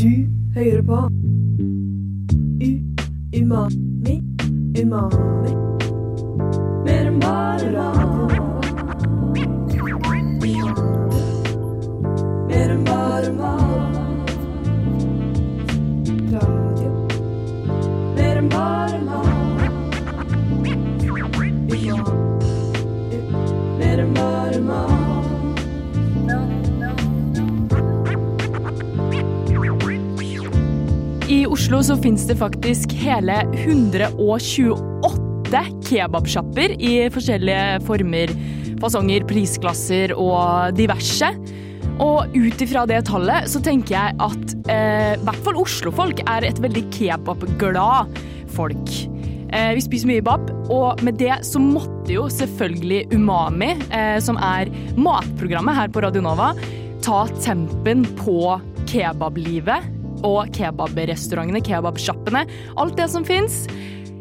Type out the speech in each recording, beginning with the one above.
Du hører på U Umami Umami. Mer enn bare mat Oslo så finnes det faktisk hele 128 kebabsjapper i forskjellige former, fasonger, prisklasser og diverse. Og ut ifra det tallet så tenker jeg at eh, i hvert fall Oslo-folk er et veldig kebabglad folk. Eh, vi spiser mye bab, og med det så måtte jo selvfølgelig Umami, eh, som er matprogrammet her på Radio Nova, ta tempen på kebablivet og kebabrestaurantene, kebabsjappene, alt det som fins.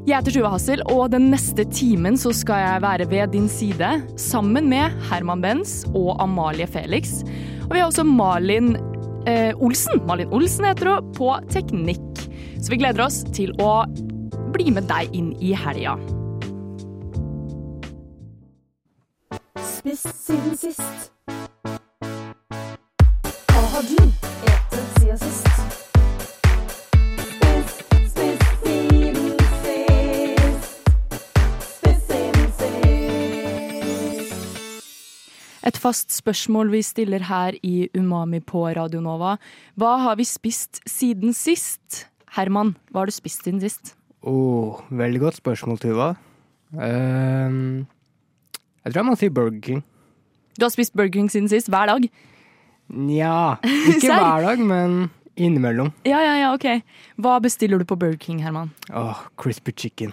Jeg heter Tuva Hassel, og den neste timen så skal jeg være ved din side sammen med Herman Benz og Amalie Felix. Og vi har også Malin eh, Olsen, Malin Olsen heter hun, på teknikk. Så vi gleder oss til å bli med deg inn i helga. Spist siden sist. Fast spørsmål vi stiller her i Umami på Radio Nova. Hva har vi spist siden sist? Herman, hva har du spist siden sist? Oh, veldig godt spørsmål, Tuva. Um, jeg tror jeg må si Burger King. Du har spist Burger King siden sist, hver dag? Nja, ikke hver dag, men innimellom. Ja, ja, ja, ok. Hva bestiller du på Burger King, Herman? Åh, crispy chicken.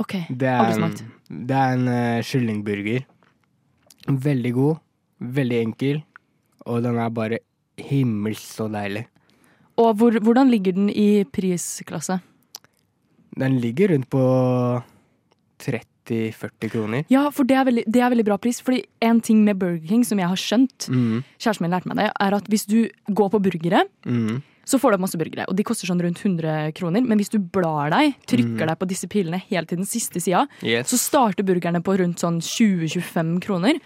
Ok, Det er en, smakt. det er en kyllingburger. Veldig god, veldig enkel, og den er bare himmelsk så deilig. Og hvor, hvordan ligger den i prisklasse? Den ligger rundt på 30-40 kroner. Ja, for det er, veldig, det er veldig bra pris. Fordi en ting med Burger King som jeg har skjønt, Mm, kjæresten min lærte meg det, er at hvis du går på burgere, mm, så får du masse burgere. Og de koster sånn rundt 100 kroner. Men hvis du blar deg, trykker mm. deg på disse pilene helt til den siste sida, yes. så starter burgerne på rundt sånn 20-25 kroner.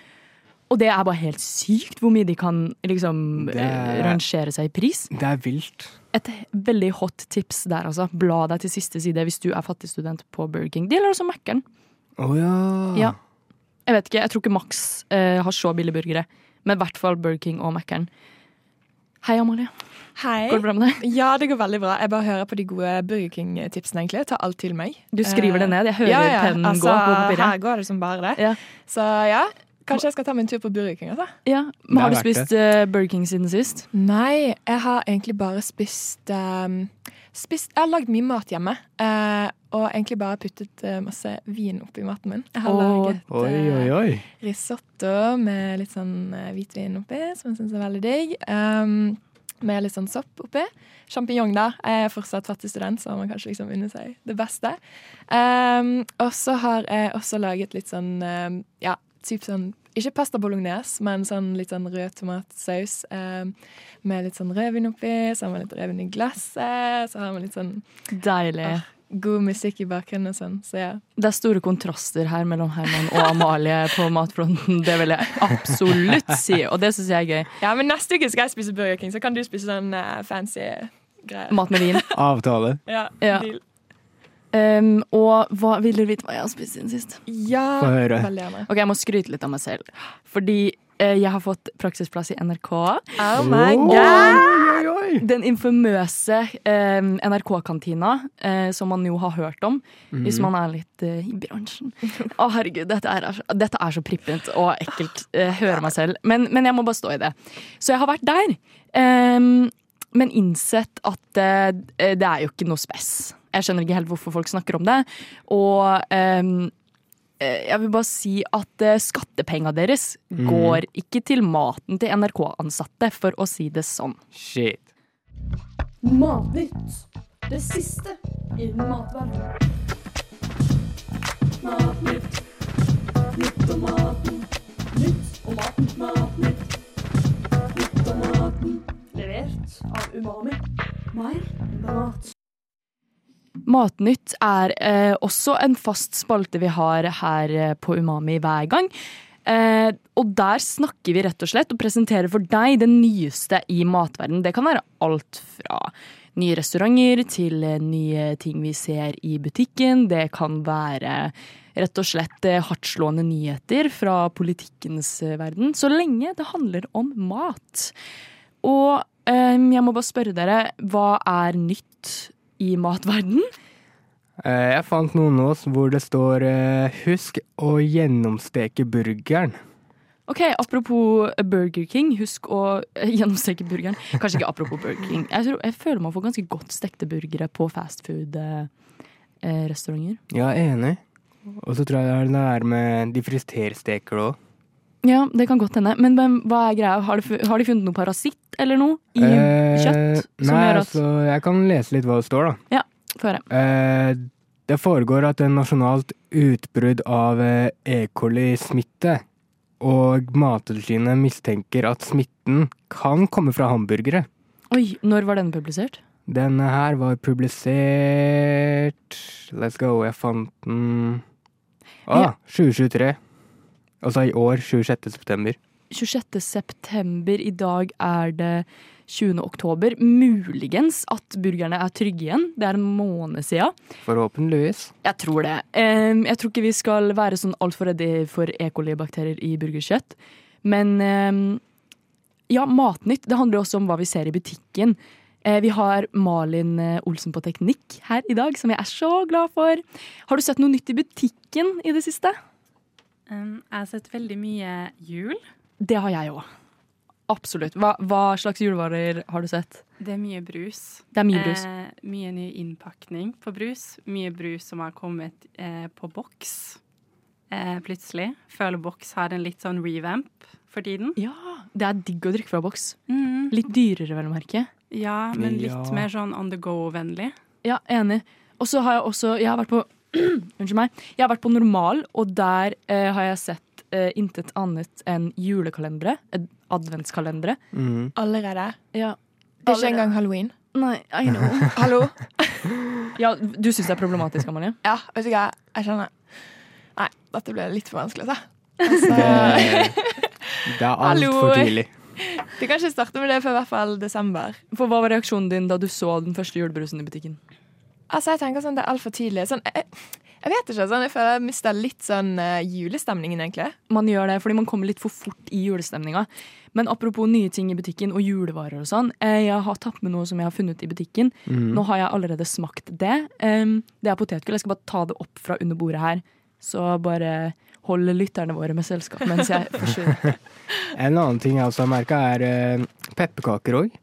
Og det er bare helt sykt hvor mye de kan liksom eh, er- rangere seg i pris. Det er vilt. Et veldig hot tips der, altså. Bla deg til siste side hvis du er fattig student på Burger King. Det gjelder også Mækkern. Å ja. Ja. Jeg vet ikke, jeg tror ikke Max eh, har så billige burgere. Men i hvert fall Burger King og Mækkern. Hei, Amalie. Hei. Går det bra med deg? Ja, det går veldig bra. Jeg bare hører på de gode Burger King-tipsene. egentlig. Jeg tar alt til meg. Du skriver det ned. Jeg hører ja, ja. pennen altså, gå på papiret. Her går det som bare det. Ja. Så ja, kanskje jeg skal ta meg en tur på Burger King. altså. Ja, men Har du spist uh, Burger King siden sist? Nei, jeg har egentlig bare spist, um, spist Jeg har lagd mye mat hjemme. Uh, og egentlig bare puttet uh, masse vin oppi maten min. Jeg har oh, laget Oi, oi, oi. risotto med litt sånn hvitvin oppi, som jeg syns er veldig digg. Um, med litt sånn sopp oppi. Sjampinjong, da. Jeg er fortsatt fattig student, så man kanskje liksom unne seg det beste. Um, og så har jeg også laget litt sånn um, ja, typ sånn ikke pasta bolognese, men sånn litt sånn rød tomatsaus eh, med litt sånn rødvin oppi. Så har man litt rødvin i glasset. Så har man litt sånn Deilig. Ah. god musikk i bakgrunnen og sånn. Så ja. Det er store kontraster her mellom Herman og Amalie på matfronten. Det vil jeg absolutt si, og det syns jeg er gøy. ja, men neste uke skal jeg spise Burger King, så kan du spise sånn uh, fancy greier. Mat med vin. Avtale. Ja, Ja. deal. Um, og hva, vil dere vite hva jeg har spist siden sist? Ja, Få høre. Ok, Jeg må skryte litt av meg selv. Fordi eh, jeg har fått praksisplass i NRK. Oh my god! oi, oi. Den infamøse eh, NRK-kantina, eh, som man jo har hørt om hvis man er litt eh, i bransjen. Å, herregud, dette er, så- dette er så prippent og ekkelt. Eh, hører meg selv. Men, men jeg må bare stå i det. Så jeg har vært der, ehm, men innsett at eh, det er jo ikke noe spess. Jeg skjønner ikke helt hvorfor folk snakker om det. Og ehm, eh, jeg vil bare si at uh, skattepenga deres går ikke til maten til NRK-ansatte, for å si det sånn. Shit. Matnytt. Det siste i matverdenen. Matnytt. Nytt om maten. Nytt om maten. Matnytt. Nytt om maten. Levert av Umami. Mer mat. Matnytt er eh, også en fast spalte vi har her eh, på Umami hver gang. Eh, og der snakker vi rett og slett og presenterer for deg det nyeste i matverdenen. Det kan være alt fra nye restauranter til eh, nye ting vi ser i butikken. Det kan være rett og slett eh, hardtslående nyheter fra politikkens eh, verden. Så lenge det handler om mat. Og eh, jeg må bare spørre dere, hva er nytt i matverden? Eh, Jeg fant noen nå hvor det står eh, 'husk å gjennomsteke burgeren'. Ok, Apropos Burger King, husk å eh, gjennomsteke burgeren. Kanskje ikke apropos Burger King. Jeg, tror, jeg føler man får ganske godt stekte burgere på fastfood-restauranter. Ja, enig. Og så tror jeg det er det med de fritersteker òg. Ja, det kan godt hende. Men men hva er greia? Har de, har de funnet noe parasitt eller noe i kjøtt? Som Eh, nei, gjør at altså, jeg kan lese litt hva det står, da. Få høre. Eh, det foregår at en nasjonalt utbrudd av eh, E. coli-smitte, og Mattilsynet mistenker at smitten kan komme fra hamburgere. Oi, når var denne publisert? Denne her var publisert Let's go, jeg fant den Ah, Ja. 2023. Altså i år, 26. september. 26. september. I dag er det 20. oktober. Muligens at burgerne er trygge igjen. Det er en måned siden. Forhåpentligvis. Jeg tror det. Jeg tror ikke vi skal være sånn altfor redde for E. coli-bakterier i burgerkjøtt. Men ja, Matnytt det handler også om hva vi ser i butikken. Eh, vi har Malin eh, Olsen på teknikk her i dag, som jeg er så glad for. Har du sett noe nytt i butikken i det siste? Um, jeg har sett veldig mye jul. Det har jeg òg. Absolutt. Hva, hva slags julevarer har du sett? Det er mye brus. Det er mye brus. Eh, mye ny innpakning på brus. Mye brus som har kommet eh, på boks eh, plutselig. Føler boks har en litt sånn revamp for tiden. Ja, det er digg å drikke fra boks. Mm. Litt dyrere, vel å merke. Ja, men litt Ja. mer sånn on the go-vennlig. Ja, enig. Og så har jeg også Jeg har vært på Unnskyld meg. Jeg har vært på Normal, og der eh, har jeg sett eh, intet annet enn julekalendere. eh, Adventskalendere. Mhm. Allerede. Ja. Det er ikke engang halloween. Nei, I know. Hallo? ja, du syns det er problematisk, Amalie? Ja, vet du hva? Jeg kjenner Nei, dette ble litt for vanskelig, altså. altså Det, det er Hallo. altfor tidlig. Vi kan ikke starte med det før i hvert fall desember. For Hva var reaksjonen din da du så den første julebrusen i butikken? Altså, jeg tenker sånn, Det er altfor tidlig. Sånn, jeg, jeg vet ikke, sånn, jeg føler jeg mista litt sånn uh, julestemningen, egentlig. Man gjør det fordi man kommer litt for fort i julestemninga. Men apropos nye ting i butikken og julevarer og sånn. eh, Jeg har tatt med noe som jeg har funnet i butikken. Mm. Nå har jeg allerede smakt det. Um, det er potetgull. Jeg skal bare ta det opp fra under bordet her. Så bare hold lytterne våre med selskap mens jeg forsvinner. En annen ting jeg også har merka, er uh, pepperkaker òg.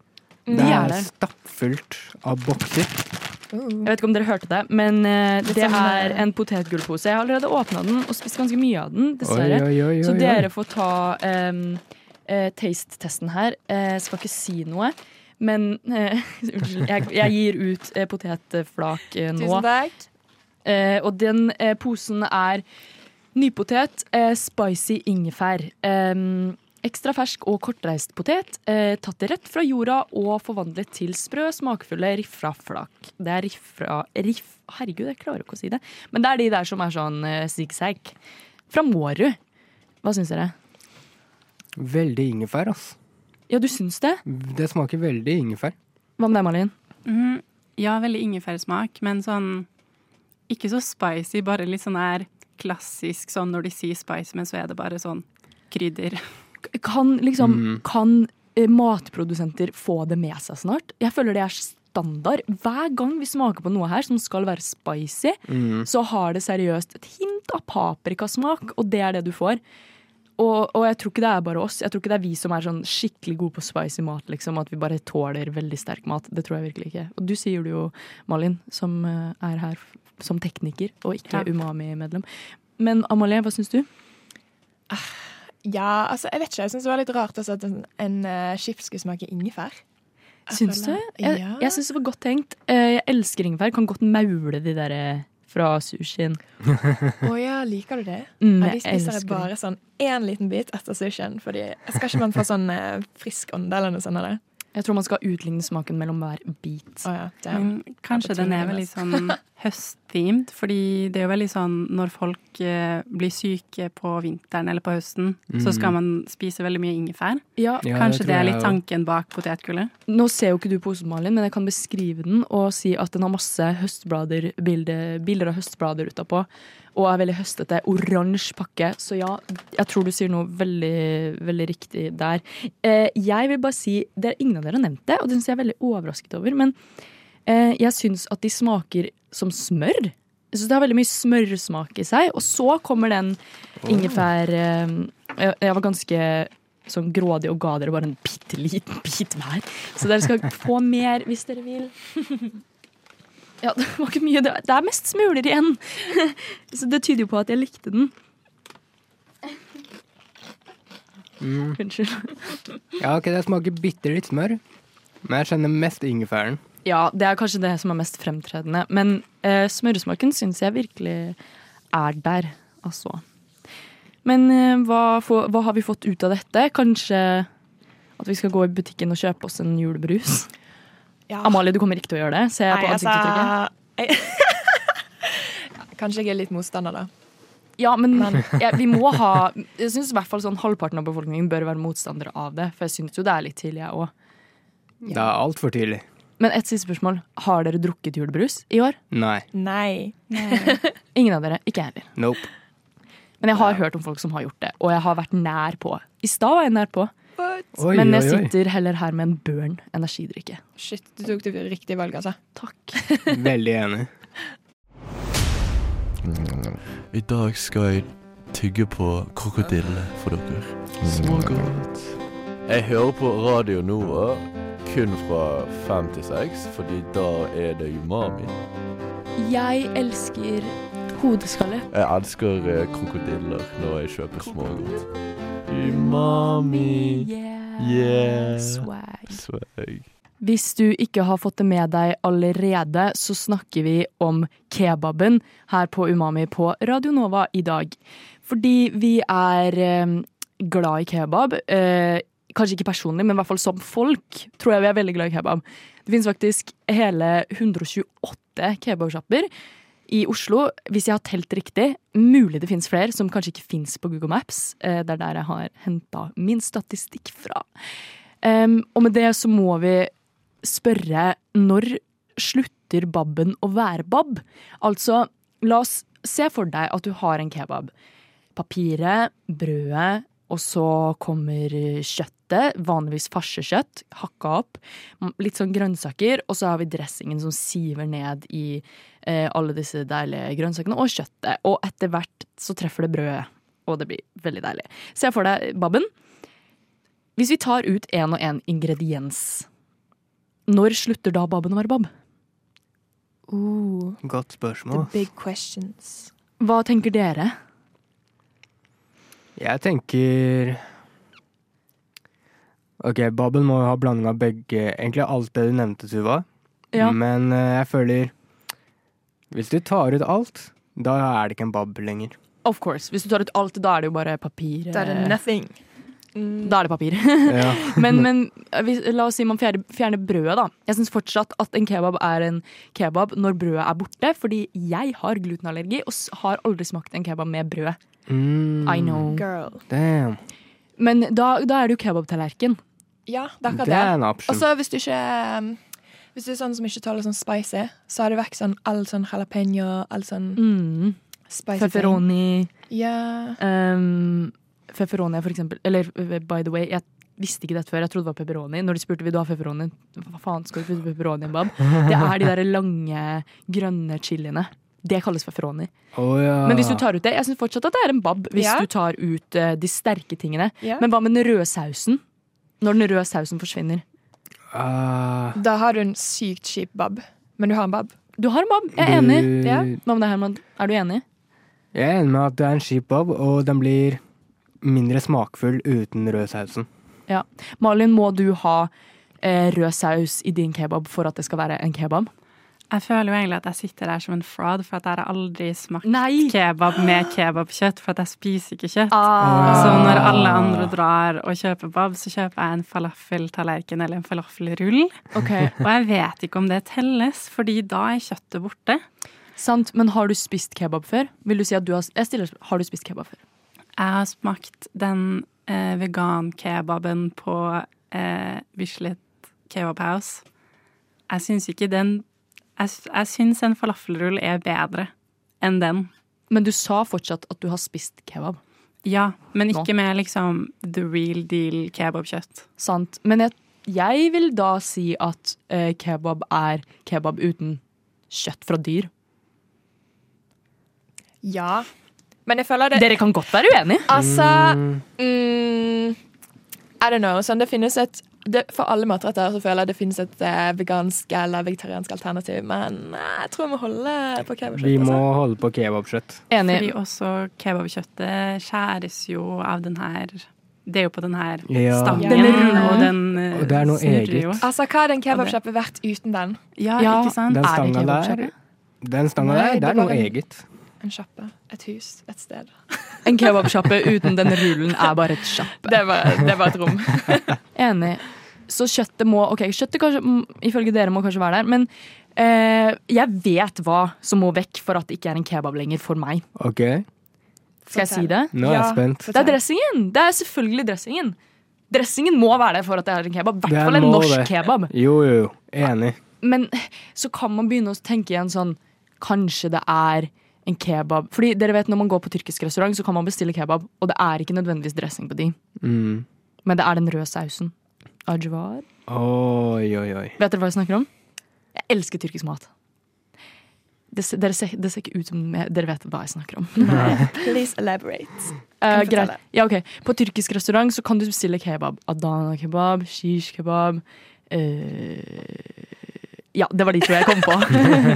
Det er er stappfullt av bokser. Uh. Jeg vet ikke om dere hørte det, men eh, det er en potetgullpose. Jeg har allerede åpna den og spist ganske mye av den, Oi, dessverre. oi, oi, oi, Så dere får ta um, taste-testen her. Uh, skal ikke si noe. Men uh, jeg, jeg gir ut uh, potetflak nå. Tusen takk. Eh, og den posen er nypotet, eh, spicy ingefær. Em, ekstra fersk og kortreist potet, eh, tatt rett fra jorda og forvandlet til sprø, smakfulle riffraflak. Det er riffra... Riff... Herregud, jeg klarer ikke å si det. Men det er de der som er sånn eh, zigzag. Fra Mårud. Hva syns dere? Veldig ingefær, ass. Ja, du syns det? Det smaker veldig ingefær. Hva med deg, Malin? Mhm. Ja, veldig ingefærsmak, men sånn ikke så spicy, bare litt sånn her klassisk sånn når de sier spice, men så er det bare sånn krydder. Kan liksom mm. Kan eh, matprodusenter få det med seg snart? Jeg føler det er standard. Hver gang vi smaker på noe her som skal være spicy, mm. så har det seriøst et hint av paprikasmak, og det er det du får. Og, og jeg tror ikke det er bare oss. Jeg tror ikke det er vi som er sånn skikkelig gode på spicy mat. liksom, At vi bare tåler veldig sterk mat. Det tror jeg virkelig ikke. Og du sier det jo, Malin, som eh, er her som tekniker og ikke Ja. Umami-medlem. Men Amalie, hva syns du? Ja, altså, jeg vet ikke. Jeg syns det var litt rart også at en, en uh, chips skulle smake ingefær. Syns du? Jeg, Ja. jeg syns det var godt tenkt. Uh, Jeg elsker ingefær. Kan godt maule de der eh, fra sushien. Å ja, liker du det? Mm, Ja, jeg de spiser jeg bare sånn én liten bit etter sushien. Fordi jeg skal ikke man få sånn uh, frisk ånde eller noe sånt? Eller? Jeg tror man skal utligne smaken mellom hver bit. Oh, ja. Men kanskje den er vel litt sånn høstthemed, fordi det er jo veldig sånn når folk eh, blir syke på vinteren eller på høsten, så skal man spise veldig mye ingefær. Ja, Ja, kanskje det er litt tanken bak potetgullet. Nå ser jo ikke du posen, Malin, men jeg kan beskrive den og si at den har masse høstblader, bilder, bilder av høstblader utapå. Og er veldig høstete. Oransje pakke. Så ja, jeg tror du sier noe veldig, veldig riktig der. Eh, jeg vil bare si det er Ingen av dere har nevnt det, og det syns jeg er veldig overrasket over. Men jeg syns at de smaker som smør. Jeg syns Det har veldig mye smørsmak i seg. Og så kommer den ingefær eh, jeg, var ganske sånn grådig og ga dere bare en bitte liten bit hver. Så dere skal få mer hvis dere vil. Ja, det var ikke mye. Det er mest smuler igjen. Så det tyder jo på at jeg likte den. Unnskyld. Ja, ok, det smaker bitte litt smør, men jeg kjenner mest ingefæren. Ja, det er kanskje det som er mest fremtredende. Men eh, smøresmaken syns jeg virkelig er der, altså. Men eh, hva, for, hva har vi fått ut av dette? Kanskje at vi skal gå i butikken og kjøpe oss en julebrus? Ja. Amalie, du kommer ikke til å gjøre det. Ser jeg på Nei, ansiktsuttrykket. Ja, Kanskje jeg er litt motstander, da. Ja, men, Men- ja, vi må ha Jeg syns i hvert fall sånn halvparten av befolkningen bør være motstandere av det. For jeg syns jo det er litt tidlig, jeg òg. Det er altfor tidlig. Men et siste spørsmål. Har dere drukket julebrus i år? Nei. Nei. Ingen av dere? Ikke jeg heller. Nope. Men jeg har hørt om folk som har gjort det, og jeg har vært nær på. I stad var jeg nær på, Oi, men jeg oi, oi. sitter heller her med en Burn energidrikke. Shit, du tok det riktige valget, altså. Takk. Veldig enig. I dag skal jeg tygge på krokodille for dere. Smågodt. Jeg hører på Radio Nova kun fra fem til seks, fordi da er det umami. Jeg elsker hodeskalle. Jeg elsker eh, krokodiller når jeg kjøper smågodt. Umami. Yeah. Yeah. Swag. Swag. Hvis du ikke har fått det med deg allerede, så snakker vi om kebaben her på Umami på Radio Nova i dag. Fordi vi er eh, glad i kebab. Eh, kanskje ikke personlig, men i hvert fall som folk tror jeg vi er veldig glad i kebab. Det finnes faktisk hele 128 kebabsjapper i Oslo, hvis jeg har telt riktig. Mulig det finnes flere som kanskje ikke finnes på Google Maps. Eh, det er der jeg har henta min statistikk fra. Em, og med det så må vi spørre når slutter babben å være bab? Altså, la oss se for deg at du har en kebab. Papiret, brødet, og så kommer kjøttet, vanligvis farsekjøtt, hakka opp. Litt sånn grønnsaker, og så har vi dressingen som siver ned i eh, alle disse deilige grønnsakene, og kjøttet. Og etter hvert så treffer det brødet, og det blir veldig deilig. Se for deg babben. Hvis vi tar ut én og én ingrediens, når slutter da babben å være bab? Ooh, Godt the spørsmål. big questions. Hva tenker dere? Jeg tenker Ok, Babel må jo ha blanding av begge Egentlig alt det du nevnte, Tuva. Ja. Men eh, jeg føler Hvis du tar ut alt, da er det ikke en Babel lenger. Of course. Hvis du tar ut alt, da er det jo bare papir. Da er det eh, nothing. Mm, Da er det papir. Ja. men, men hvis, la oss si man fjerner, fjerner brødet, da. Jeg syns fortsatt at en kebab er en kebab når brødet er borte. Fordi jeg har glutenallergi og har aldri smakt en kebab med brød. Mm, I know. girl. Damn. Men da, da er det jo kebabtallerken. Ja, det er akkurat Det er Og så hvis du ikke um, Hvis du er sånn som ikke tåler sånn spicy, så har du vekk sånn all sånn jalapeño, all sånn Mm. spicy Pepperoni. ting. Ja. Um, Feferoni, for eksempel. Eller by the way, jeg visste ikke dette før. Jeg trodde det var pepperoni. Når de spurte vil du ha pepperoni, hva faen skal du putte pepperoni i en bab? Det er de der lange, grønne chiliene. Det kalles pepperoni. Oh, ja. Men hvis du tar ut det, jeg syns fortsatt at det er en bab hvis Ja. du tar ut uh, de sterke tingene. Ja. Men hva med den røde sausen? Når den røde sausen forsvinner. Uh. Da har du en sykt kjip bab. Men du har en bab. Du har en bab, jeg er enig. du- Ja. Hva med det, Herman? Er du enig? Jeg er enig med at det er en kjip bab, og den blir mindre smakfull uten rødsausen. Malin, må du ha eh, rød saus i din kebab for at det skal være en kebab? Jeg føler jo egentlig at jeg sitter der som en fraud, for at jeg har aldri smakt Nei! kebab med kebabkjøtt, for at jeg spiser ikke kjøtt. Ah. Så når alle andre drar og kjøper bab, så kjøper jeg en falafeltallerken eller en falafelrull. Ok, Og jeg vet ikke om det telles, fordi da er kjøttet borte. Sant, men har du spist kebab før? Vil du si at du har Jeg stiller Har du spist kebab før? Jeg har smakt den eh, vegankebaben på eh, Bislett Kebab House. Jeg syns ikke den Jeg, jeg syns en falafelrull er bedre enn den. Men du sa fortsatt at du har spist kebab. Ja, men Nå. ikke med liksom the real deal kebabkjøtt. Sant. Men jeg, jeg vil da si at eh, kebab er kebab uten kjøtt fra dyr. Ja. Men jeg føler det Dere kan godt være uenige. Altså mm, I don't know. Sånn, det finnes et det, For alle matretter så føler jeg det finnes et eh, vegansk eller vegetariansk alternativ, men eh, jeg tror vi må holde på kebabkjøtt. Vi må altså. holde på kebabkjøtt. Enig. Fordi også kebabkjøttet skjæres jo av den her Det er jo på den her Ja. stangen, Den rullen. og den uh, Og det er noe eget. jo. Altså, Hva hadde en kebabsjappe vært uten den? Ja, Ja. ikke sant? Den stanga der, den stanga der, det det er noe en- eget. En sjappe. Et hus. Et sted. En kebabsjappe uten den rullen er bare et sjappe. Det var, det bare et rom. Enig. Så kjøttet må Ok, kjøttet kanskje, ifølge dere må kanskje være der, men eh, jeg vet hva som må vekk for at det ikke er en kebab lenger for meg. OK, Skal jeg si det? nå er jeg spent. Det er dressingen! Det er selvfølgelig dressingen. Dressingen må være der for at det er en kebab. I hvert fall en norsk det. kebab. Jo, jo, jo. Enig. Men så kan man begynne å tenke igjen sånn Kanskje det er en kebab Fordi dere vet Når man går på tyrkisk restaurant, så kan man bestille kebab, og det er ikke nødvendigvis dressing på de, Mm. men det er den røde sausen. Ajvar. Oi, oi, oi. Vet dere hva jeg snakker om? Jeg elsker tyrkisk mat. Det dere ser, det ser ikke ut som dere vet hva jeg snakker om. Please elaborate. Uh, greit. Ja, okay. På tyrkisk restaurant så kan du bestille kebab. Adana kebab, shish kebab eh, Ja, det var de to jeg kom på.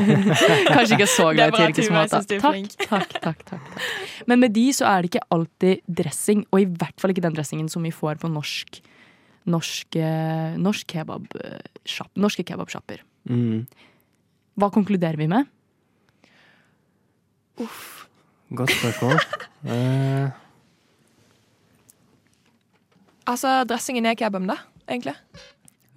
Kanskje ikke så glad i tyrkisk mat. Takk, takk, takk, takk, takk. Men med de så er det ikke alltid dressing, og i hvert fall ikke den dressingen som vi får på norsk Norsk, eh, norsk kebab, eh, shop, norske kebabsjapper. Mm. Hva konkluderer vi med? Godt spørsmål. Eh, Altså, dressingen er kebaben, da, egentlig.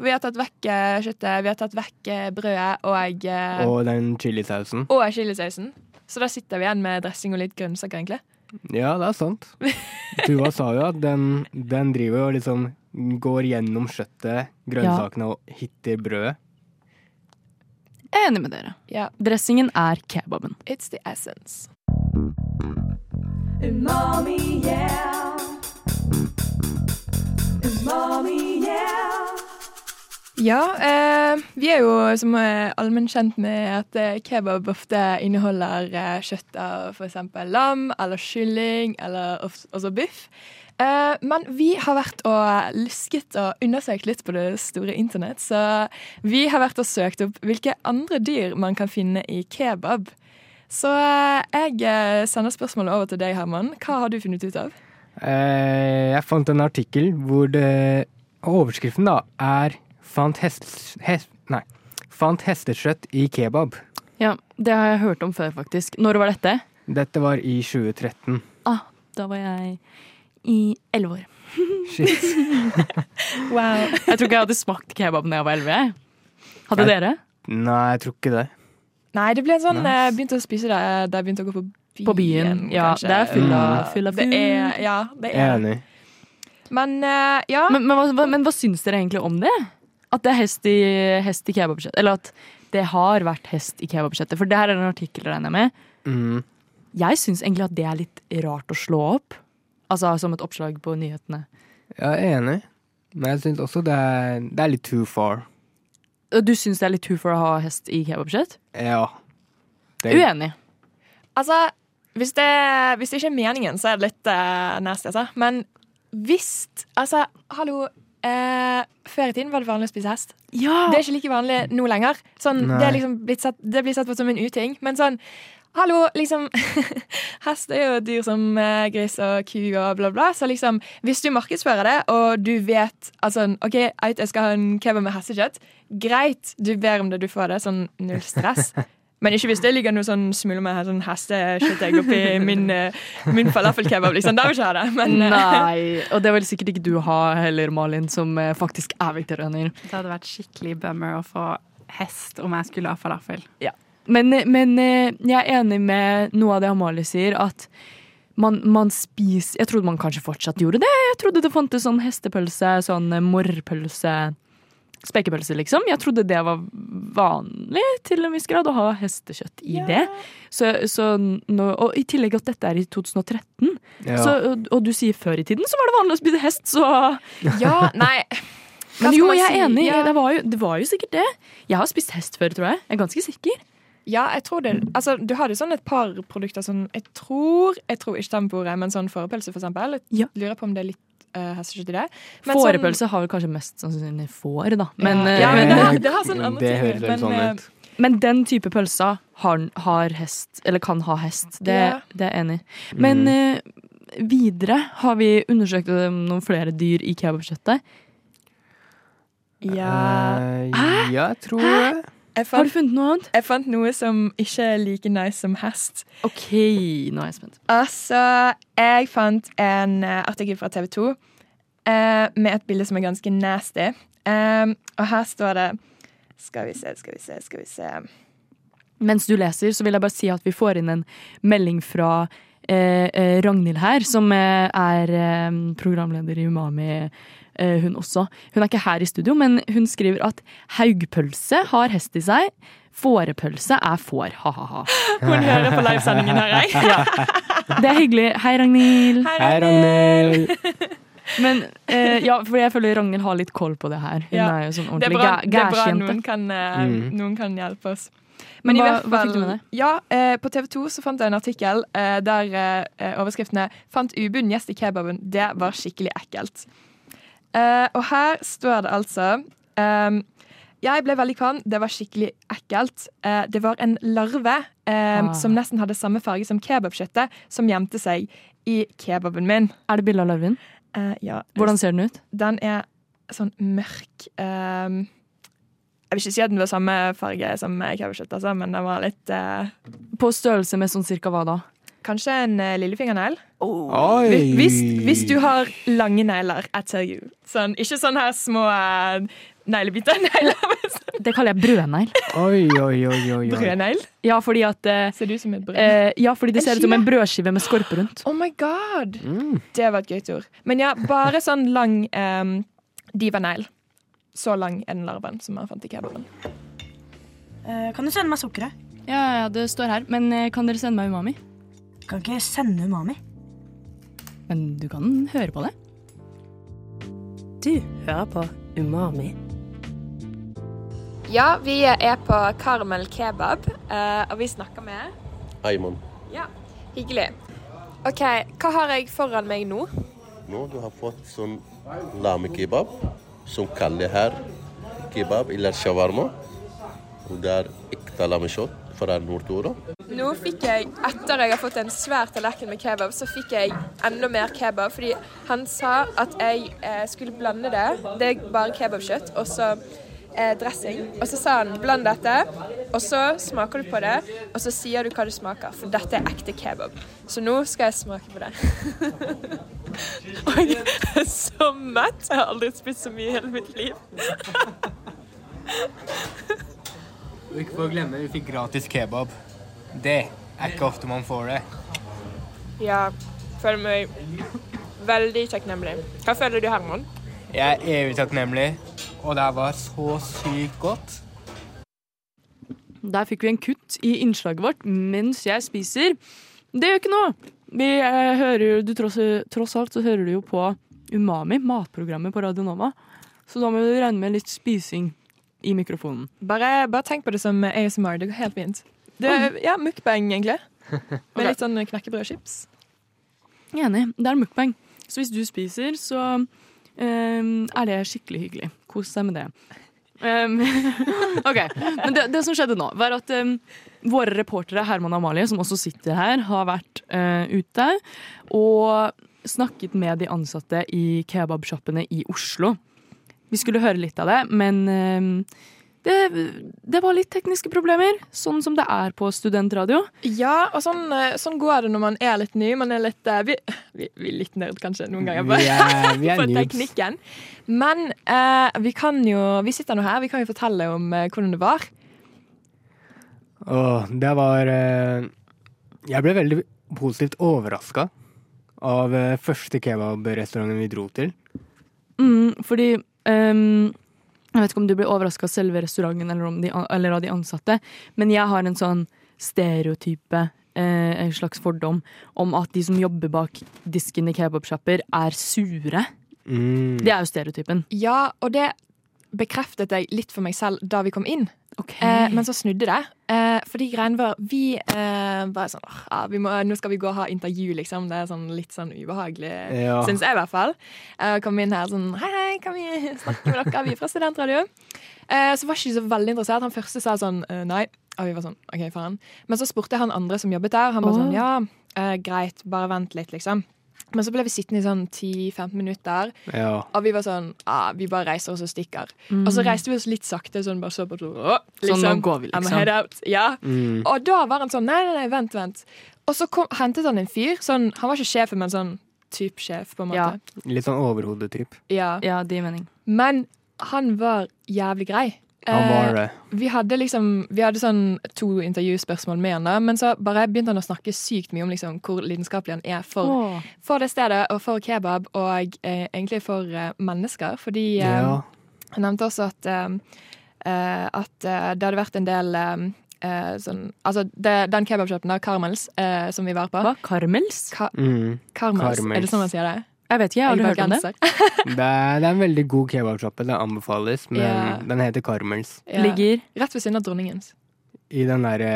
Vi har tatt vekk eh, kjøttet, vi har tatt vekk eh, brødet og, eh, og den chilisausen. og chilisausen. Så da sitter vi igjen med dressing og litt grønnsaker, egentlig. Ja, det er sant. Tuva sa jo at den, den driver og liksom går gjennom kjøttet, grønnsakene og hitter brødet. Jeg er enig med dere. Ja, Dressingen er kebaben. it's the essence. Umami, yeah. Ja, eh, vi er jo som er allmenn kjent med at eh, kebab ofte inneholder eh, kjøtt av f.eks. lam eller kylling eller også biff. Eh, men vi har vært og lusket og undersøkt litt på det store internett, så vi har vært og søkt opp hvilke andre dyr man kan finne i kebab. Så eh, jeg eh, sender spørsmålet over til deg, Herman. Hva har du funnet ut av? Eh, jeg fant en artikkel hvor det Overskriften da er 'Fant, hest, hest, nei, fant hestekjøtt i kebab'. Ja, Det har jeg hørt om før, faktisk. Når var dette? Dette var i 2013. Ah, da var jeg i elleve år. Shit. Wow. Jeg tror ikke jeg hadde smakt kebab da jeg var elleve. jeg. Hadde jeg, dere? Nei, jeg tror ikke det. Nei, det ble en sånn Nice. Jeg begynte å spise det da jeg begynte å gå på byen. På byen, ja, kanskje. det er full av- Ja, full av det er, Ja, det er Enig. Men uh, ja. Men, men, hva, hva- men hva syns dere egentlig om det? At det er hest i, hest i kebabbudsjettet. Eller at det har vært hest i kebabbudsjettet. For det her er en artikkel, regner jeg med. Mm. Jeg syns egentlig at det er litt rart å slå opp. Altså som et oppslag på nyhetene. Jeg er enig, men jeg syns også det er, det er litt too far. Og Du syns det er litt too far å ha hest i kebabbudsjett? Ja. Det, Uenig. Altså, hvis det, hvis det ikke er meningen, så er det litt uh, nasty, altså. Men hvis Altså, hallo. Eh, før i tiden var det vanlig å spise hest. Ja! Det er ikke like vanlig nå lenger. Sånn, det, er liksom blitt sett, det blir sett på som en uting. Men sånn, Hallo, liksom Hest er jo et dyr som eh, gris og ku og bla, bla. Så liksom, hvis du markedsfører det, og du vet altså, OK, jeg skal ha en kebab med hestekjøtt. Greit, du ber om det, du får det. Sånn null stress. Men ikke hvis det ligger noe sånn smuler med sånn hestekjøttegg oppi min, eh, min falafelkebab. Liksom. Da vil jeg ikke ha det. Men eh, Nei, og det vil sikkert ikke du ha heller, Malin, som eh, faktisk er vegetarianer. Det hadde vært skikkelig bummer å få hest om jeg skulle ha falafel. Men, men eh, jeg er enig med noe av det Amalie sier, at man, man spiser Jeg trodde man kanskje fortsatt gjorde det. Jeg trodde det fantes sånn hestepølse, sånn morrpølse, spekepølse, liksom. Jeg trodde det var vanlig til en viss grad å ha hestekjøtt i det. Så, så nå, og i tillegg at dette er i 2013, Ja. så, og, og du sier før i tiden så var det vanlig å spise hest, så ja, nei Men jo, jeg er si? enig. Ja. Det, var jo, det var jo sikkert det. Jeg har spist hest før, tror jeg. Jeg er ganske sikker. Ja, jeg tror det. Altså, du hadde sånn et par produkter sånn Jeg tror Jeg tror ikke temporet, men sånn fårepølse, for eksempel. Jeg lurer på om det er litt uh, i det. Sånn- Fårepølse har vel kanskje mest sannsynlig får, da. Men, ja, eh, ja, men det, det har sånn andre ting. men, sånn. Men den type pølsa har, har hest, eller kan ha hest. Det, Ja. det er jeg enig i. Men Mm. eh, videre har vi undersøkt noen flere dyr i kebabkjøttet. Ja Eh, ja, jeg tror det. Jeg Har du funnet noe annet? jeg fant noe som ikke er like nice som hest. OK, nå er jeg spent. Altså, jeg fant en eh, artikkel fra TV 2 eh, med et bilde som er ganske nasty. Um, og her står det Skal vi se, skal vi se, skal vi se. Mens du leser, så vil jeg bare si at vi får inn en melding fra eh, eh, Ragnhild her, som eh, er eh, programleder i Umami, hun også. Hun er ikke her i studio, men hun skriver at haugpølse har hest i seg. Fårepølse er får, ha-ha-ha. Hun hører på livesendingen her, jeg. Det er hyggelig. Hei, Ragnhild. Hei, Ragnhild. Men eh, ja, for jeg føler Ragnhild har litt koll på det her. Hun Ja. er jo sånn Det er ordentlig bra, det er bra noen, kan, eh, Mm. noen kan hjelpe oss. Men Men i hva- fall, hva fikk du med deg? Ja, eh, På TV 2 så fant jeg en artikkel eh, der eh, overskriftene 'Fant ubuden gjest i kebaben. Det var skikkelig ekkelt'. Eh, og her står det altså um, Jeg ble veldig kvalm. Det var skikkelig ekkelt. Uh, det var en larve um, Ah. som nesten hadde samme farge som kebabkjøttet, som gjemte seg i kebaben min. Er det bilde av larven? Uh, ja, Hvordan ser den ut? den er sånn mørk um, Jeg vil ikke si at den var samme farge som kebabkjøttet, altså, men den var litt På størrelse med sånn cirka hva da? Kanskje en uh, lillefingernegl? Oh. Hvis, hvis du har lange negler, I tell you. Sånn, ikke sånn her små uh, neglebiter. Det kaller jeg brødnegl. Oi, oi, oi, oi. Brødnegl. Ja, fordi at uh, Ser det ut som et brød? Uh, Ja, fordi det En ser ut som en brødskive med skorpe rundt. oh my god! Mm. Det var et gøyt ord. Men ja, bare sånn lang um, divanegl. Så lang er den larven som man fant i kebaben. Eh, kan du sende meg sukkeret? Ja, ja, det står her. Men eh, kan dere sende meg umami? Kan ikke sende umami. Men du kan høre på det. Du hører på Umami. Ja, vi er på Karmel kebab, eh, og vi snakker med Ayman. Ja, hyggelig. OK, hva har jeg foran meg nå? Nå du har fått sånn lamekebab, som kaller her kebab eller shawarma. Og det er ekte lamekjøtt fra Nord-Tora. Nå fikk jeg, etter jeg har fått en svær tallerken med kebab, så fikk jeg enda mer kebab. Fordi han sa at jeg eh, skulle blande det. Det er bare kebabkjøtt og så eh, dressing. Og så sa han bland dette, og så smaker du på det, og så sier du hva du smaker. For dette er ekte kebab. Så nå skal jeg smake på det. og jeg er så mett. Jeg har aldri spist så mye i hele mitt liv. Og ikke for å glemme, vi fikk gratis kebab. Det er ikke ofte man får det. Ja, føler meg veldig takknemlig. Hva føler du, Herman? Jeg er evig takknemlig, og det var så sykt godt. Der fikk vi en kutt i innslaget vårt mens jeg spiser. Det gjør ikke noe. Vi eh, hører du tross, tross alt så hører du jo på Umami, matprogrammet på Radio Nova. Så da må du regne med litt spising i mikrofonen. Bare, bare tenk på det som ASMR. Det går helt fint. Det er, ja, mukbang, egentlig. Med litt sånn knekkebrødchips. Enig. Det er mukbang. Så hvis du spiser, så um, er det skikkelig hyggelig. Kos deg med det. Um, OK. Men det, det som skjedde nå, var at um, våre reportere Herman og Amalie, som også sitter her, har vært uh, ute og snakket med de ansatte i kebabsjappene i Oslo. Vi skulle høre litt av det, men eh, det, det var litt tekniske problemer, sånn som det er på studentradio. Ja, og sånn, eh, sånn går det når man er litt ny. Man er litt eh, Vi, vi, vi er litt nerd kanskje noen ganger på, Vi er- vi er på teknikken. Men eh, vi kan jo Vi sitter nå her, vi kan jo fortelle om eh, hvordan det var. Å, det var eh, Jeg ble veldig positivt overraska av eh, første kebabrestauranten vi dro til. Mm, fordi ehm, Jeg vet ikke om du blir overraska av selve restauranten eller, om de, eller av de ansatte, men jeg har en sånn stereotype, eh, en slags fordom, om at de som jobber bak disken i kebabsjapper, er sure. Mm. Det er jo stereotypen. Ja, og det bekreftet jeg litt for meg selv da vi kom inn. Eh, men så snudde det. Eh, fordi greien var Vi eh, var sånn ah, vi må, Nå skal vi gå og ha intervju, liksom. Det er sånn litt sånn ubehagelig, Ja. syns jeg i hvert fall. Eh, kom inn her sånn Hei, hei, kan vi snakke med dere? Vi er fra Studentradio. Eh, så var ikke så veldig interessert. Han første sa sånn eh, nei. Og vi var sånn OK, faen. Men så spurte jeg han andre som jobbet der. Han bare oh. sånn ja, eh, greit, bare vent litt, liksom. Men så ble vi sittende i sånn 10-15 minutter. Ja. Og vi var sånn ah, Vi bare reiser oss og stikker. Mm. Og så reiste vi oss litt sakte, sånn bare så på to, liksom, Sånn, nå går vi, I'm liksom. head out. Ja. Mm. Og da var han sånn Nei, nei, nei, vent, vent. Og så kom, hentet han en fyr. Sånn, han var ikke sjefen, men sånn type sjef, på en Ja. Litt sånn overhodetyp. Ja. Ja, det gir mening. Men han var jævlig grei. Han var Eh, det. vi hadde liksom Vi hadde sånn to intervjuspørsmål med han, da, men så bare begynte han å snakke sykt mye om liksom hvor lidenskapelig han er for, for det stedet, og for kebab, og eh, egentlig for eh, mennesker. Fordi eh, Ja. han nevnte også at, eh, eh, at eh, det hadde vært en del eh, eh, sånn Altså, det, den kebabshopen, da, Carmels, eh, som vi var på Hva? Karmels? Ka Mm. Carmels. Carmels. Er det sånn man sier det? Jeg vet ikke, jeg har aldri hørt om det. Det, er, det er en veldig god kebabsjappe. Det anbefales, men Ja. den heter Carmels. Ja. Ligger Rett ved siden av Dronningens. I den derre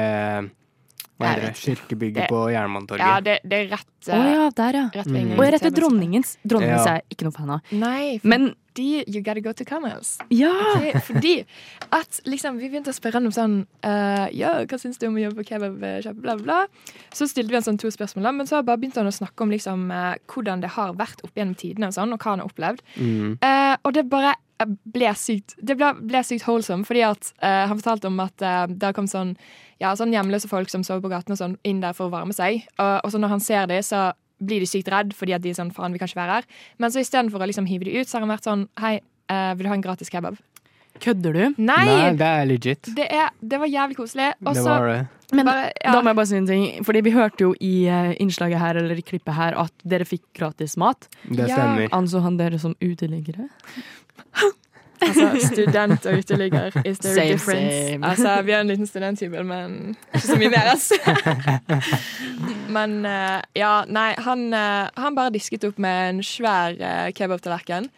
Hva heter det? Kirkebygget på Jernbanetorget. Ja, det, det er rett Å oh, ja, der, ja. Rett ved Mm. Og rett ved Dronningens. Dronningens Ja. er jeg ikke noe fan av. Nei, Men fordi You gotta go to Carmels. ja! Okay, fordi at liksom, vi begynte å spørre om sånn uh, Ja, hva syns du om å jobbe på kebabsjappe, bla, bla, bla. Så stilte vi en sånn to spørsmål, men så bare begynte han å snakke om liksom, uh, hvordan det har vært opp gjennom tidene, og sånn, og hva han har opplevd. Mm. Uh, og det bare eh, ble sykt Det ble, ble sykt holdsom fordi at uh, han fortalte om at uh, det kom sånn ja, sånn hjemløse folk som sover på gaten og sånn, inn der for å varme seg. Og, og så når han ser det, så blir de sykt redd fordi at de er sånn faen, vi kan ikke være her. Men så istedenfor å liksom hive de ut, så har han vært sånn hei, uh, vil du ha en gratis kebab? Kødder du? Nei! Nei, det er legit. Det, er, det var jævlig koselig. Og Det så var det. Men bare, ja. da må jeg bare si en ting. Fordi vi hørte jo i innslaget her, eller i klippet her, at dere fikk gratis mat. Det Ja. stemmer. Anså han dere som uteliggere? Altså, student og uteligger is there Same, a difference? same. Altså, vi har en liten studenthybel, men ikke så mye mer, altså. men eh, ja, nei, han, eh, han bare disket opp med en svær uh, kebabtallerken.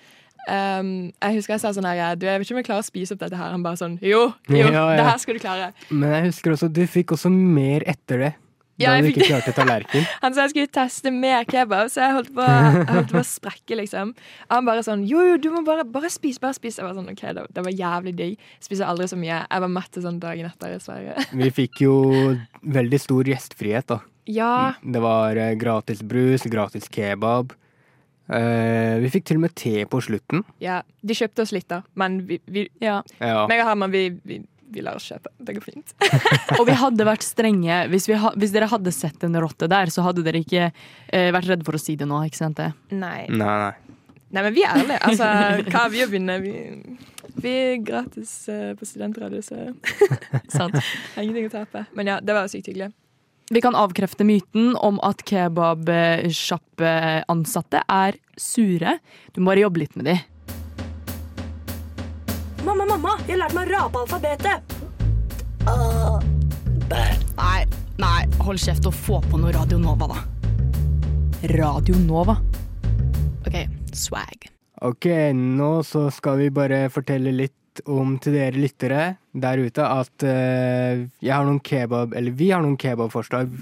Um, jeg husker jeg sa sånn her Du, jeg vet ikke om jeg klarer å spise opp dette her. Han bare sånn Jo, jo, Ja, ja. det her skal du klare. Men jeg husker også du fikk også mer etter det. Ja, Da du ikke klarte tallerken. Han sa jeg skulle teste mer kebab, så jeg holdt på, jeg holdt på å sprekke, liksom. Han bare sånn Jo, jo, du må bare, bare spise, bare spise. Jeg var sånn, ok, det, det var jævlig digg. Spiser aldri så mye. Jeg var mett sånn dagen etter, dessverre. Vi fikk jo veldig stor gjestfrihet, da. Ja. Det var eh, gratis brus, gratis kebab. Uh, vi fikk til og med te på slutten. ja. De kjøpte oss litt, da. Men vi, vi Ja. Ja. meg og Herman, vi, vi, vi lar oss kjøpe. Det går fint. Og vi hadde vært strenge. Hvis, vi ha, hvis dere hadde sett en rotte der, så hadde dere ikke eh, vært redde for å si det nå. ikke sant? det? Nei. Nei, nei. Nei, men vi er ærlige. Altså, hva har vi å vinne? Vi, vi er gratis uh, på studentradio, så Sant. har ingenting å tape. Men ja, det var sykt hyggelig. Vi kan avkrefte myten om at kebabsjappeansatte er sure. Du må bare jobbe litt med de. Mamma, mamma, jeg har lært meg å rape alfabetet. Nei, nei, hold kjeft og få på noe Radio Nova, da. Radio Nova. OK, swag. Ok, nå så skal vi bare fortelle litt om til dere lyttere der ute at uh, jeg har noen kebab, eller vi har noen kebabforslag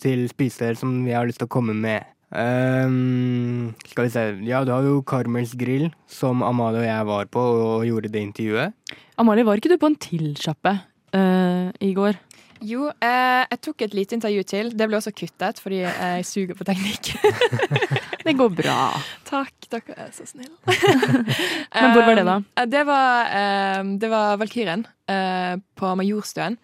til spisesteder som vi har lyst til å komme med. Ehm, skal vi se, ja du har jo Carmels grill, som Amalie og jeg var på og gjorde det intervjuet. Amalie, var ikke du på en til sjappe eh, i går? Jo, eh, jeg tok et lite intervju til. Det ble også kuttet fordi jeg suger på teknikk. Det går bra. Takk, dere er så snille. Men hvor var det, da? Eh, Det var, eh, det var Valkyrien eh, på Majorstuen.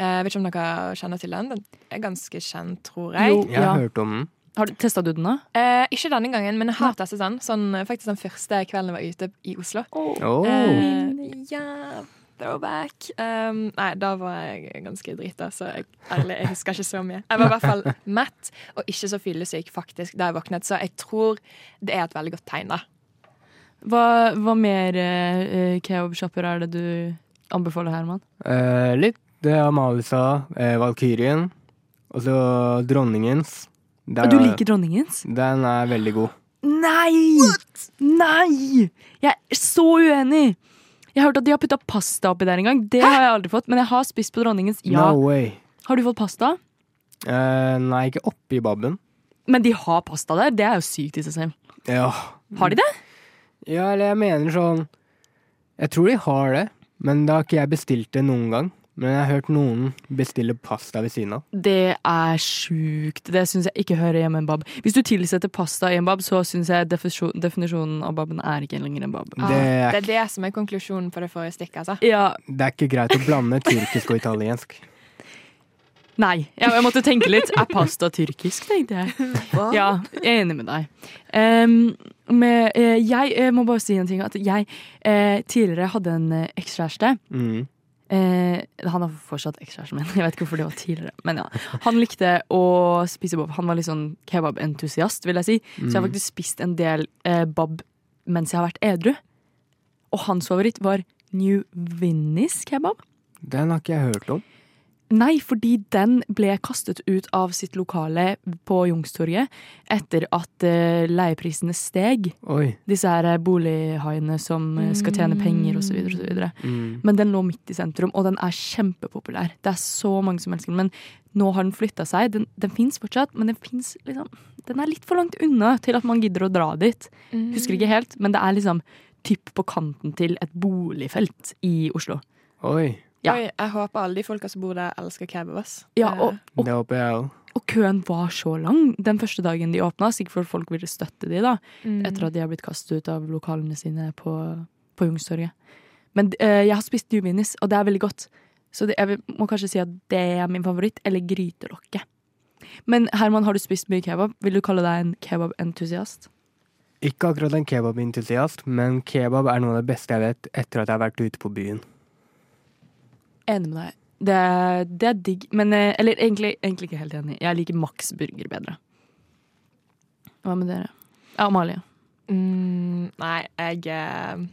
Eh, Jeg vet ikke om dere kjenner til den. Den er ganske kjent, tror jeg. Jo, Jeg ja. har hørt om den. Har du Testa du den, da? Eh, ikke denne gangen, men jeg har testet den. Sånn, eh, faktisk den første kvelden jeg var ute i Oslo. Oh. Eh, ja, throwback. Um, nei, da var jeg ganske drita, så jeg, ærlig, jeg husker ikke så mye. Jeg var i hvert fall mett, og ikke så fyllesyk faktisk da jeg våknet, så jeg tror det er et veldig godt tegn, da. Hva, hva mer uh, kebabsjapper er det du anbefaler, Herman? Eh, litt. Det Amalie sa. Eh, Valkyrien. Og så Dronningens. Der- Og du liker dronningens? Den er veldig god. Nei! What? Nei! Jeg er så uenig! Jeg har hørt at de har putta pasta oppi der en gang. Det har jeg aldri fått, men jeg har spist på dronningens. Ja. No way. Har du fått pasta? Uh, nei, ikke oppi babben. Men de har pasta der. Det er jo sykt i seg selv. Ja. Har de det? ja, eller jeg mener sånn Jeg tror de har det, men da har ikke jeg bestilt det noen gang. Men jeg har hørt noen bestille pasta ved siden av. Det er sjukt. Det syns jeg ikke hører hjemme i en bab. Hvis du tilsetter pasta i en bab, så syns jeg definisjon, definisjonen av baben er ikke lenger en bab. Det Ah, er, det er det som er konklusjonen på det forrige stikket, altså. Ja, det er ikke greit å blande tyrkisk og italiensk. Nei, jeg, jeg måtte tenke litt. Er pasta tyrkisk, tenkte jeg. Ja, jeg er enig med deg. Um, med, eh, jeg eh, må bare si en ting. At jeg eh, tidligere hadde en eh, ekskjæreste. Mm. Eh, han er fortsatt ekskjæresten min. Jeg vet ikke hvorfor det var tidligere. Men ja. Han likte å spise bob. Han var litt sånn kebabentusiast, vil jeg si. Så jeg har faktisk spist en del eh, bab mens jeg har vært edru. Og hans favoritt var New Vinnies kebab. Den har ikke jeg hørt om. Nei, fordi den ble kastet ut av sitt lokale på Youngstorget etter at eh, leieprisene steg. Oi. Disse her eh, bolighaiene som eh, skal tjene penger osv. Mm. Men den lå midt i sentrum, og den er kjempepopulær. Det er så mange som elsker den. Men nå har den flytta seg. Den, den fins fortsatt, men den, finnes liksom, den er litt for langt unna til at man gidder å dra dit. Husker ikke helt, men det er liksom typ på kanten til et boligfelt i Oslo. Oi. Ja. Oi, jeg håper alle de folka som bor der, elsker kebab. Ja, Eh, og, og Det håper jeg også. Og køen var så lang den første dagen de åpna, sikkert for at folk ville støtte de da, mm. etter at de har blitt kastet ut av lokalene sine på, på Jungstorget. Men uh, jeg har spist Juminis og det er veldig godt. Så det, jeg må kanskje si at det er min favoritt, eller grytelokket. Men Herman, har du spist mye kebab? Vil du kalle deg en kebabentusiast? Ikke akkurat en kebabentusiast, men kebab er noe av det beste jeg vet etter at jeg har vært ute på byen. Enig med deg. Det, er- det er digg, men eh, Eller egentlig, egentlig ikke helt enig. Jeg liker Max burger bedre. Hva med dere? Ja, Amalie. Mm, nei, jeg, eh,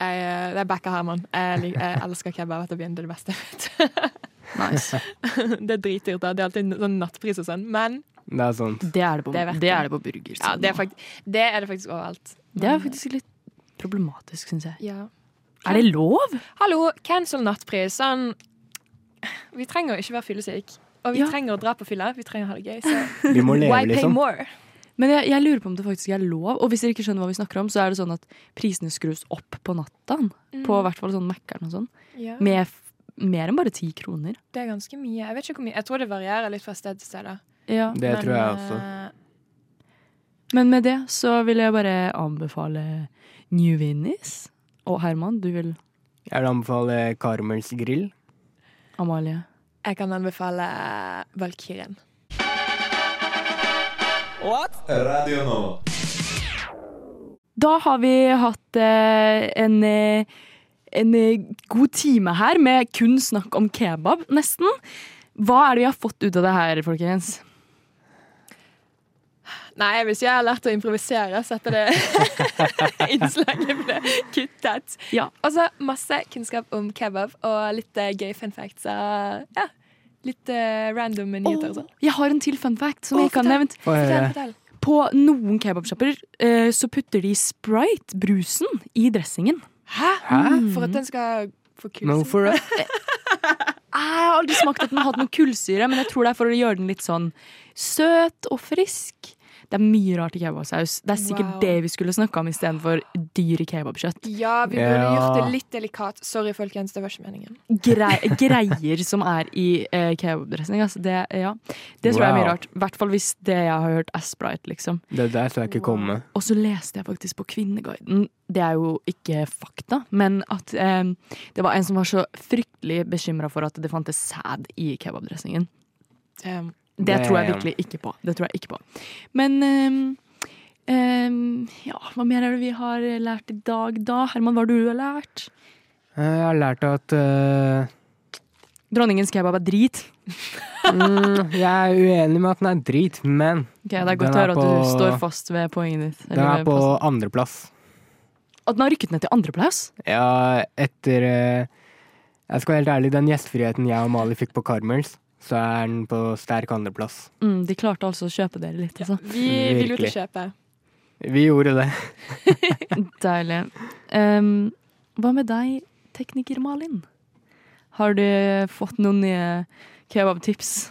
jeg eh, Det er backa Herman. Jeg, jeg elsker kebab. etter byen. det beste jeg vet. Nice. det er dritdyrt, da. Det er alltid sånn nattpris og sånn. Men Det er sant. Det er det på, Det det er det på burger. ja, det er, faktisk, det er det faktisk overalt. Det er faktisk litt problematisk, syns jeg. Ja. Er det lov? Hallo, cancel nattpris. Sånn Vi trenger ikke være fyllesyke. Og vi Ja. trenger å dra på fylla. Vi trenger å ha det gøy. Så Vi må leve, why pay liksom. more? Men jeg, jeg lurer på om det faktisk er lov. Og hvis dere ikke skjønner hva vi snakker om, så er det sånn at prisene skrus opp på natta. På i hvert fall sånn Mækkern og sånn. Ja, Med f mer enn bare ti kroner. det er ganske mye. Jeg vet ikke hvor mye. Jeg tror det varierer litt fra sted til sted. Ja. Det Men, tror jeg også. eh, Men med det så vil jeg bare anbefale New Vinnies. Og Herman, du vil Jeg vil anbefale Karmels grill. Amalie. Jeg kan anbefale Valkyrien. What? Radio nå. Da har vi hatt eh, en, eh, en eh, god time her med kun snakk om kebab, nesten. Hva er det vi har fått ut av det her, folkens? Nei, jeg vil si jeg har lært å improvisere, så etter det innslaget ble kuttet. Ja. Og så masse kunnskap om kebab og litt eh, gøy fun facts. Og, ja, litt uh, random nyheter og sånn. Jeg har en til fun fact som oh, jeg ikke har nevnt. Fortell, fortell. På noen kebabsjapper uh, så putter de Sprite-brusen i dressingen. Hæ? Hæ? For at den skal få kulsyre? No, for det? Jeg har aldri smakt at den har hatt noe kullsyre, men jeg tror det er for å gjøre den litt sånn søt og frisk. Det er mye rart i kebabsaus. Det er sikkert Wow. det vi skulle snakka om istedenfor dyr i kebabkjøtt. Ja, vi burde Ja. gjort det litt delikat. Sorry, folkens, det var ikke meningen. Gre greier som er i eh, kebabdressing. Altså det, ja. det tror jeg er mye rart. I hvert fall hvis det jeg har hørt er sprite, liksom. Det der skal jeg ikke komme. Og så leste jeg faktisk på Kvinneguiden, det er jo ikke fakta, men at eh, det var en som var så fryktelig bekymra for at det fantes sæd i kebabdressingen. Um, Det, tror jeg virkelig ikke på. Det tror jeg ikke på. Men um, um, ja, hva mer er det vi har lært i dag, da? Herman, hva har du lært? Eh, Jeg har lært at uh, Dronningens kebab er drit. mm, Jeg er uenig med at den er drit, men okay, Det er godt å høre at du på- står fast ved poenget ditt. den er på andreplass. At den har rykket ned til andreplass? Ja, etter uh, Jeg skal være helt ærlig, den gjestfriheten jeg og Mali fikk på Carmels, så er den på sterk andreplass. Mm, de klarte altså å kjøpe dere litt, altså. vi ville jo ikke til kjøpe. Vi gjorde det. Deilig. Um, hva med deg, tekniker Malin? Har du fått noen nye kebabtips?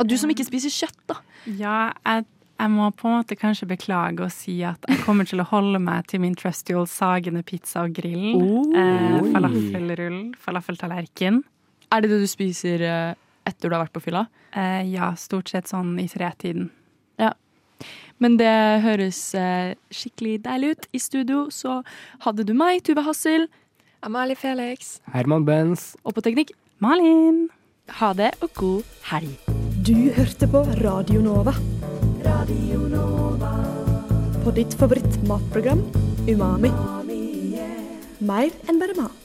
Og du som ikke spiser kjøtt, da. Ja, jeg, jeg må på en måte kanskje beklage og si at jeg kommer til å holde meg til min trusty old sagende pizza og grill. Oh. eh, falafelrull, falafeltallerken. Er det det du spiser eh, etter du har vært på fylla? Eh, ja, stort sett sånn i tretiden. Men det høres eh, skikkelig deilig ut. I studio så hadde du meg, Tuve Hassel, Amalie Felix. Herman Benz. og på teknikk Malin! ha det og god helg. Du hørte på Radio Nova. Radio Nova. På ditt favoritt matprogram Umami. Mer enn bare mat.